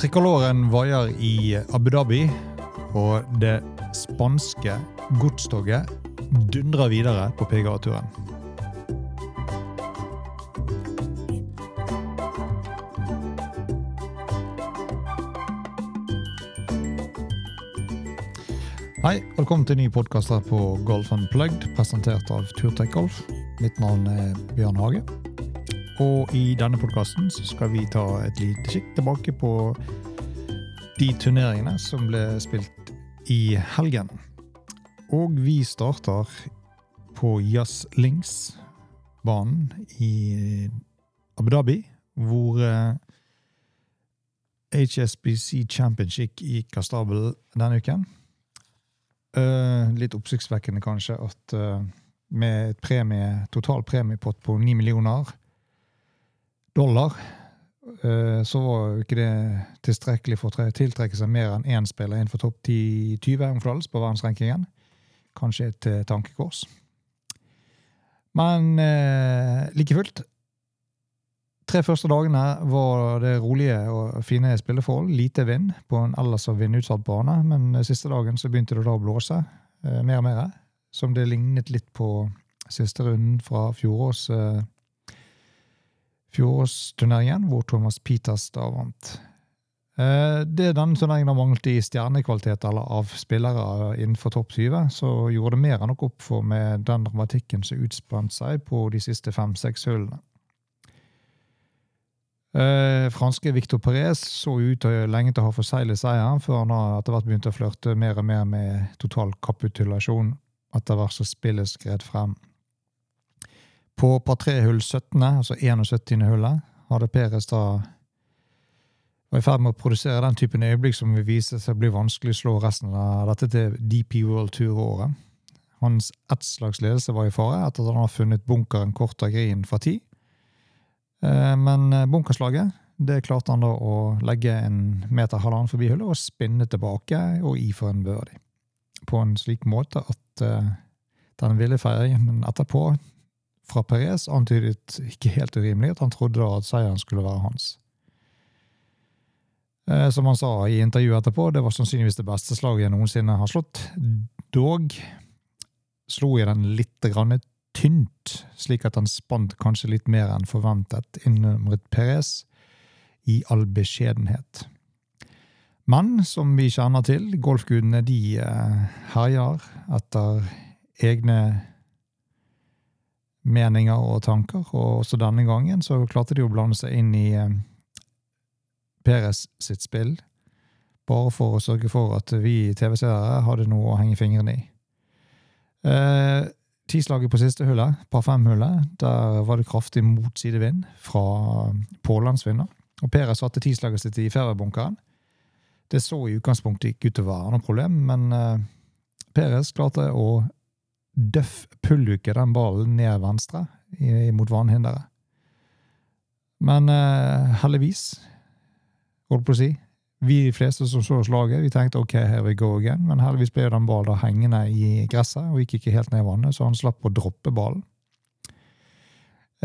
Trikoloren vaier i Abu Dhabi, og det spanske godstoget dundrer videre på PGA-turen. Hei, velkommen til ny podkast her på Golf Unplugged, presentert av Turtech Golf. Mitt navn er Bjørn Hage. Og i denne podkasten skal vi ta et lite kikk tilbake på de turneringene som ble spilt i helgen. Og vi starter på Jazz Links-banen i Abu Dhabi, hvor HSBC Championship gikk av stabelen denne uken. Uh, litt oppsiktsvekkende kanskje at uh, med et premie, total premiepott på 9 millioner dollar, uh, så var jo ikke det tilstrekkelig for å tiltrekke seg mer enn én spiller innenfor topp 10-20 omflals på verdensrankingen. Kanskje et tankekors. Men like fullt tre første dagene var det rolige og fine spilleforhold. Lite vind på en ellers så vindutsatt bane, men siste dagen så begynte det da å blåse eh, mer og mer. Som det lignet litt på siste runden fra fjorårets eh, fjorårsturneringen, hvor Thomas Peters da vant. Eh, det denne turneringen har manglet i stjernekvalitet eller av spillere innenfor topp 20, så gjorde det mer enn nok opp for med den dramatikken som utspant seg på de siste fem-seks hullene. Eh, franske Victor Perez så ut til lenge til å ha forseglet seieren, før han etter hvert begynte å flørte mer og mer med total kapitulasjon etter hvert som spillet skred frem. På par tre-hull 17., altså 71. hullet, hadde Peres da var i ferd med å produsere den typen øyeblikk som vil vise seg blir vanskelig å slå resten av dette til DP World Tour-året. Hans ett ledelse var i fare etter at han har funnet bunkeren kort av grinen fra ti. Men bunkerslaget det klarte han da å legge en meter halvannen forbi hullet og spinne tilbake og i for en birdie. På en slik måte at uh, den ville feiringen etterpå fra Perez antydet ikke helt urimelig at han trodde da at seieren skulle være hans. Uh, som han sa i intervjuet etterpå, det var sannsynligvis det beste slaget jeg noensinne har slått. Dog slo jeg den litt grann tynt, slik at han spant kanskje litt mer enn forventet, innrømmet Perez i all beskjedenhet. Men som vi kjenner til, golfgudene de herjer etter egne meninger og tanker, og også denne gangen så klarte de å blande seg inn i Peres sitt spill, bare for å sørge for at vi TV-seere hadde noe å henge fingrene i. Eh, Tislaget på siste hullet, par fem-hullet, der var det kraftig motsidevind fra pålandsvinner, Og Peres satte tislaget sitt i feriebunkeren. Det så i utgangspunktet ikke ut til å være noe problem, men eh, Peres klarte å døff-pulluke den ballen ned venstre mot vannhinderet. Men uh, heldigvis, holdt på å si, vi fleste som så slaget, vi tenkte ok, here we go again, men heldigvis ble den ballen hengende i gresset og gikk ikke helt ned i vannet, så han slapp å droppe ballen.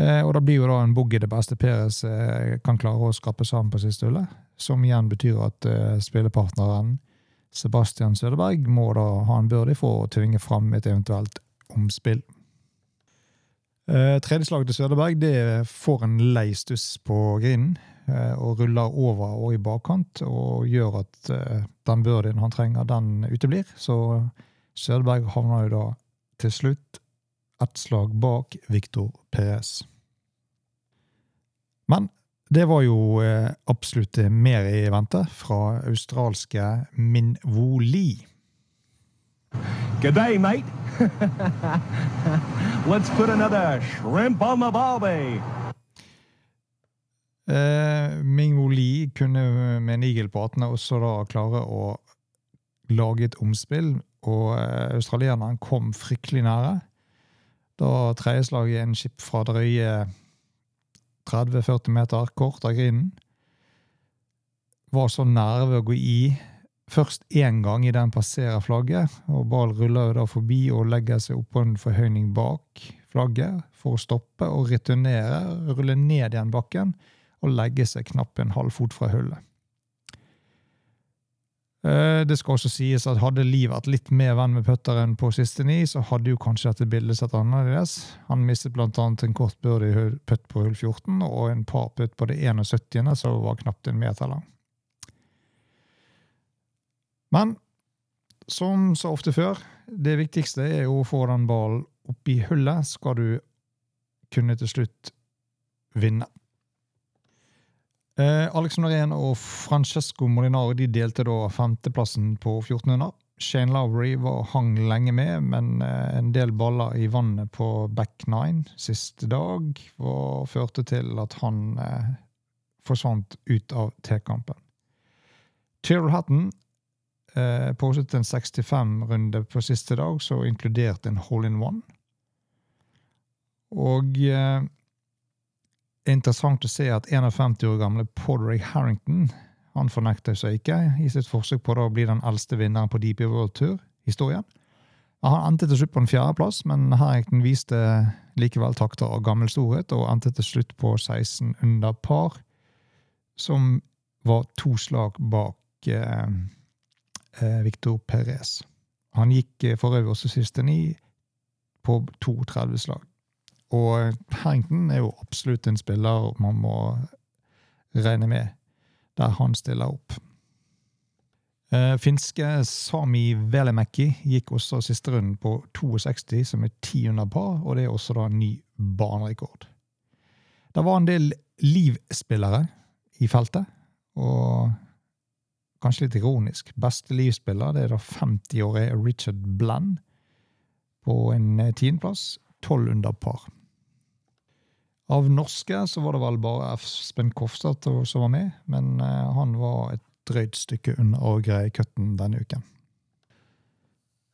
Eh, og da blir jo da en boogie det beste Peres eh, kan klare å skrape sammen på siste hullet, som igjen betyr at eh, spillepartneren Sebastian Søderberg må da ha en byrde for å tvinge fram et eventuelt omspill. Eh, tredje slag til Søderberg det får en lei stuss på grinden. Eh, og ruller over og i bakkant og gjør at eh, den birdien han trenger, den uteblir. Så Søderberg havner jo da til slutt ett slag bak Victor Perez. Men det var jo eh, absolutt mer i vente fra australske Min Wo Lee. G'day, mate. Let's put another shrimp on the barbie. Eh, Ming Lee kunne med en igel på 18 også da klare å lage et omspill, og eh, australierne kom fryktelig nære. Da tredjeslaget en skip fra drøye 30-40 meter kort av grinden var så nær ved å gå i først én gang i den passerer flagget, og Ball ruller da forbi og legger seg oppå en forhøyning bak flagget for å stoppe og returnere, rulle ned igjen bakken og legge seg knapt en halv fot fra hullet. Eh, Det skal også sies at hadde Liv vært litt mer venn med putteren på siste ni, så hadde jo kanskje dette bildet sett annerledes. Han mistet annet en kort birdie putt på hull 14 og en par putt på det 71., som var knapt en meter lang. Men som så ofte før, det viktigste er jo å få den ballen opp i hullet, skal du kunne til slutt vinne. Eh, Alexander Rehn og Francesco Molinari de delte da femteplassen på 1400. Shane Lowry var, hang lenge med, men eh, en del baller i vannet på back nine siste dag var, førte til at han eh, forsvant ut av T-kampen. Tyrrell Hatton eh, postet en 65-runde på siste dag, så inkludert en hole in one. Og eh, interessant å se at 51 år gamle Podrick Harrington han fornekter seg ikke i sitt forsøk på å bli den eldste vinneren på DP World Tour-historien. Han endte til slutt på en fjerdeplass, men Harrington viste likevel takter av gammel storhet og endte til slutt på 16 under par, som var to slag bak eh, eh, Victor Perez. Han gikk eh, for øvrig også siste ni på 32 slag. Og Harrington er jo absolutt en spiller man må regne med der han stiller opp. Eh, finske Sami Velemäki gikk også siste runden på 62, som er 10 under par, og det er også da ny banerekord. Det var en del livspillere i feltet, og kanskje litt ironisk. Beste livspiller det er da 50-årige Richard Bland på en tiendeplass, tolv under par. Av norske så var det vel bare Espen Kofstad som var med, men eh, han var et drøyt stykke under å greie cutten denne uken.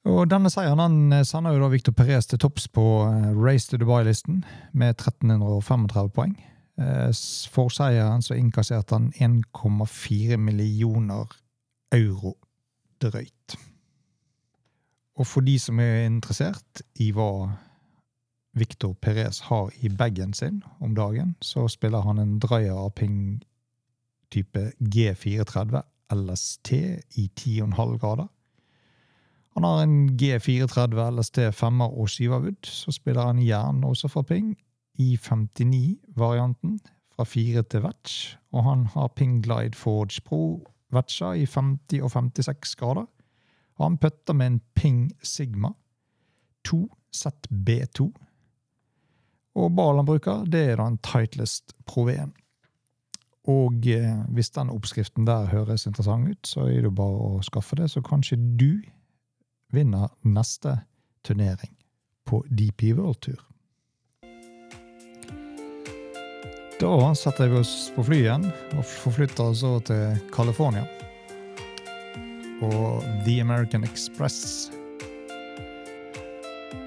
Og Denne seieren han eh, sender jo da Victor Perez til topps på eh, Race to Dubai-listen med 1335 poeng. For seieren så innkasserte han 1,4 millioner euro drøyt. Og for de som er interessert i hva Victor Perez har i bagen sin om dagen, så spiller han en Dreyer Ping type G430 LST i 10,5 grader. Han har en G430 LST 5 og 7 wood. Så spiller han jern også fra Ping i 59-varianten, fra 4 til Vetch. Og han har Ping Glide Forge Pro Vetcha i 50 og 56 grader. Og han putter med en Ping Sigma 2 ZB2 og ballen han bruker, det er da en Titleist Pro V1. Og eh, hvis den oppskriften der høres interessant ut, så er det bare å skaffe det, så kanskje du vinner neste turnering på DP World Tour. Da setter vi oss på flyet igjen og forflytter oss over til California. Og The American Express.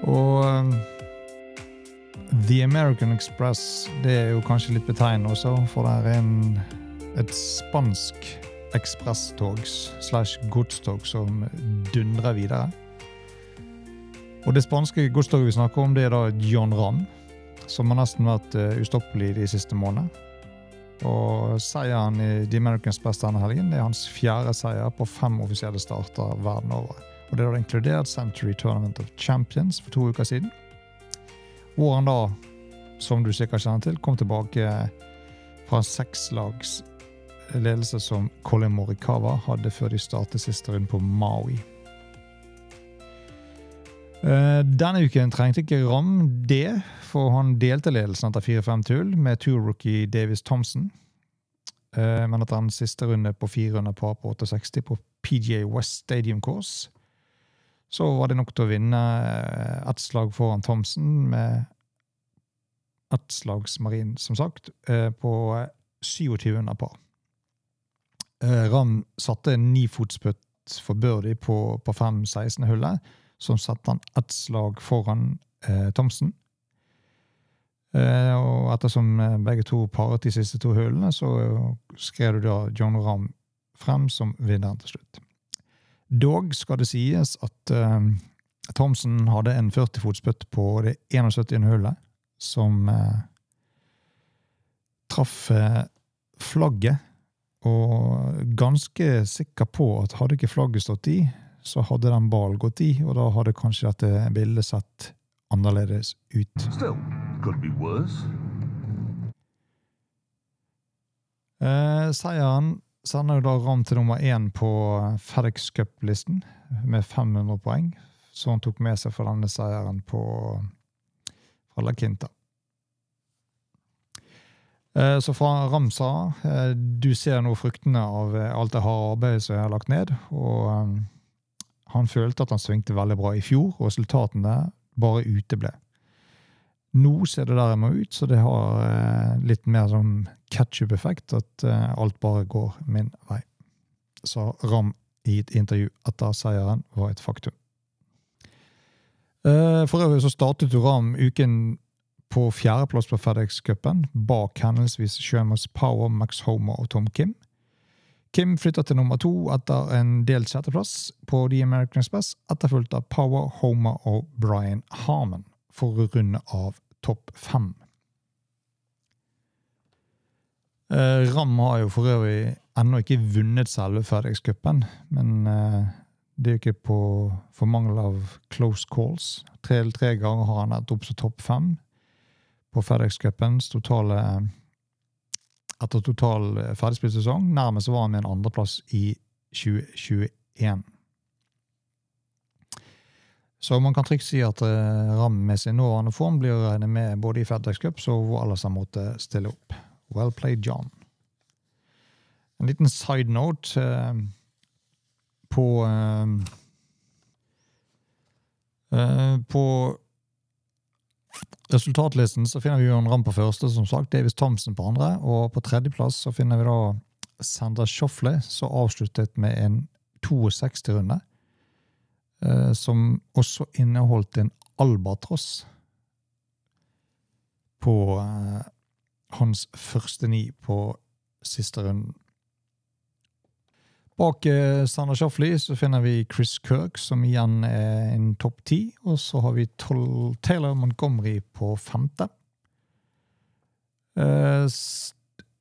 Og eh, The American Express det er jo kanskje litt betegnende også, for det er en, et spansk ekspresstog slash godstog som dundrer videre. Og Det spanske godstoget vi snakker om, det er da John Ramm, som har nesten vært uh, ustoppelig de siste månedene. Og Seieren i The American Express denne helgen det er hans fjerde seier på fem offisielle starter verden over. Og Det er da inkludert Century Tournament of Champions for to uker siden. Hvor han da, som du sikkert kjenner til, kom tilbake fra sekslags ledelse som Colin Morikawa hadde før de startet siste runde på Maui. Eh, denne uken trengte ikke Ram det, for han delte ledelsen etter 4-5 tull med tour-rookie Davis Thompson. Eh, men etter en siste runde på 400 par på 68 på PGA West Stadium Course så var det nok til å vinne eh, ett slag foran Thomsen med ett slags marin, som sagt, eh, på 27 under par. Eh, Ram satte en nifotsputt for birdie på, på 5-16-hullet, som satte han ett slag foran eh, Thomsen. Eh, og ettersom begge to paret de siste to hullene, så skrev du da John Ram frem som vinneren til slutt. Dog skal det sies at uh, Thomsen hadde en 40-fotsputt på det 71. hullet, som uh, traff uh, flagget Og ganske sikker på at hadde ikke flagget stått i, så hadde den ballen gått i, og da hadde kanskje dette bildet sett annerledes ut. Still, could be worse. Eh, seieren sender jo da Ram til nummer én på FedEx Cup-listen med 500 poeng, så han tok med seg for denne seieren på, fra La Quinta. Eh, Så fra Ram sa eh, du ser nå fruktene av eh, alt det harde arbeidet som jeg har lagt ned. og Han følte at han svingte veldig bra i fjor, og resultatene bare uteble. Nå ser det derimot ut så det har eh, litt mer sånn ketchup-effekt, at eh, alt bare går min vei. Sa Ram i et intervju etter seieren var et faktum. Eh, For øvrig så startet Ram uken på fjerdeplass på FedEx-cupen, bak henholdsvis Sheamus Power, Max Homer og Tom Kim. Kim flytter til nummer to etter en delt sjetteplass på The American Express, etterfulgt av Power, Homer og Brian Harmon for å runde av topp fem. Eh, Ram har jo for øvrig ennå ikke vunnet selve FedEx-cupen, men eh, det er jo ikke på, for mangel av close calls. Tre eller tre ganger har han vært opp som topp fem på FedEx-cupens totale etter total ferdigspilt sesong. Nærmest var han med en andreplass i 2021. Så man kan trygt si at eh, med sin nåværende form blir å regne med både i FedEx Cup og hvor alle sammen måtte stille opp. Well played, John. En liten side note eh, på eh, eh, På resultatlisten så finner vi Jørn Ram på første, som sagt. Davis Thompson på andre. Og på tredjeplass så finner vi da Sandra Shoffley, som avsluttet med en 62-runde. Eh, som også inneholdt en albatross på eh, hans første ni på siste runden. Bak Sander Sandra Shoffley så finner vi Chris Kirk, som igjen er en topp ti. Og så har vi Taylor Montgomery på femte. Eh,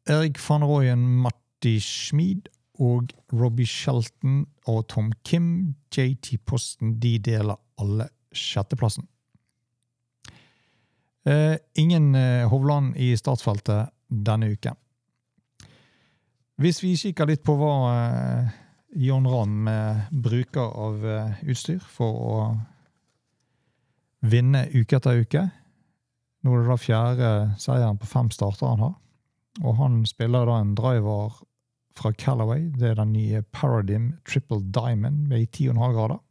Erik van Royen, Matti Schmid og Robbie Shelton og Tom Kim, JT Posten, de deler alle sjetteplassen. Eh, ingen eh, Hovland i startfeltet denne uken. Hvis vi kikker litt på hva eh, John Ramm eh, bruker av eh, utstyr for å vinne uke etter uke Nå er det da fjerde seieren på fem starter han har. Og han spiller da en driver fra Callaway. Det er den nye Paradigm Triple Diamond med 10,5 grader.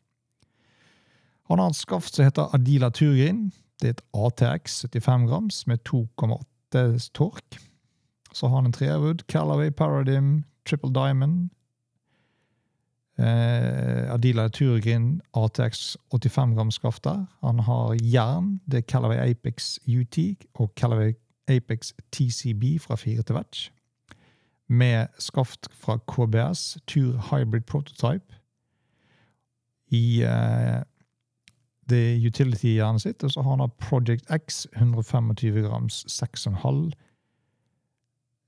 Han har et skaft som heter Adila Turgrin. Det er et ATX 75 grams med 2,8 tork. Så har han en treerwood. Callaway Paradigm, Triple Diamond. Eh, Adila Turgrin ATX 85 gram skaft der. Han har jern, det er Callaway Apex UT og Callaway Apex TCB fra 4 til Vetch. Med skaft fra KBS, Tour Hybrid Prototype. I uh, det utility-jernet sitt, og så har han Project X 125 grams 6,5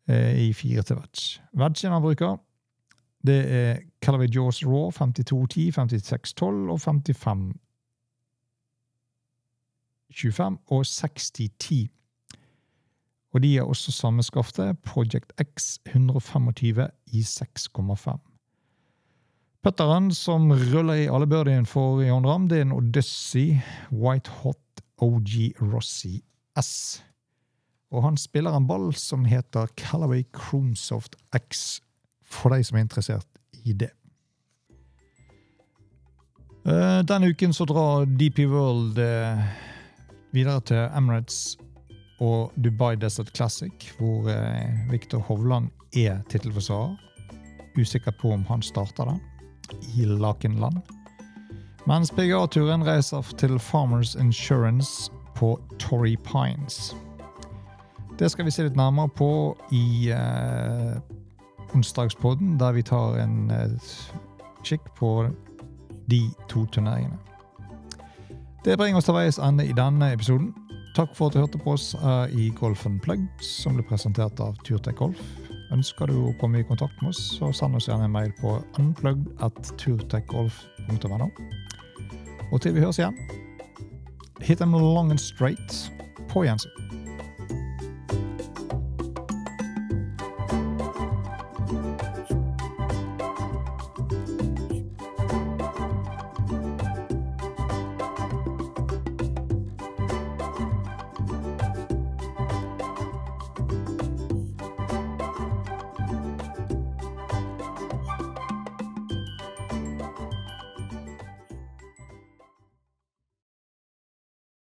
eh, i 4 til Vetch. Vetchen han bruker, det er Callaway Jaws Raw 5210, 5612 og 55 25 og 6010. Og de er også samme skaftet, Project X 125 i 6,5. Putteren som ruller i alle birdien for Jon Ram, det er en Odyssey White Hot OG Rossi S. Og han spiller en ball som heter Callaway Chromesoft X, for de som er interessert i det. Eh, Denne uken så drar DP World eh, videre til Emirates og Dubai Desert Classic, hvor eh, Viktor Hovland er tittelforsvarer. Usikker på om han starter den i Lakenland. Mens PGA-turen reiser til Farmers Insurance på Torrey Pines. Det skal vi se litt nærmere på i eh, onsdagspodden, der vi tar en eh, kikk på de to turneringene. Det bringer oss til veis ende i denne episoden. Takk for at du hørte på oss i Golf Unplugged, som ble presentert av Turtech Golf. Ønsker du å komme i kontakt med oss, så send oss gjerne en mail på unplugged.turtechgolf.no. Og til vi høres igjen, hit them long and straight. På gjensyn.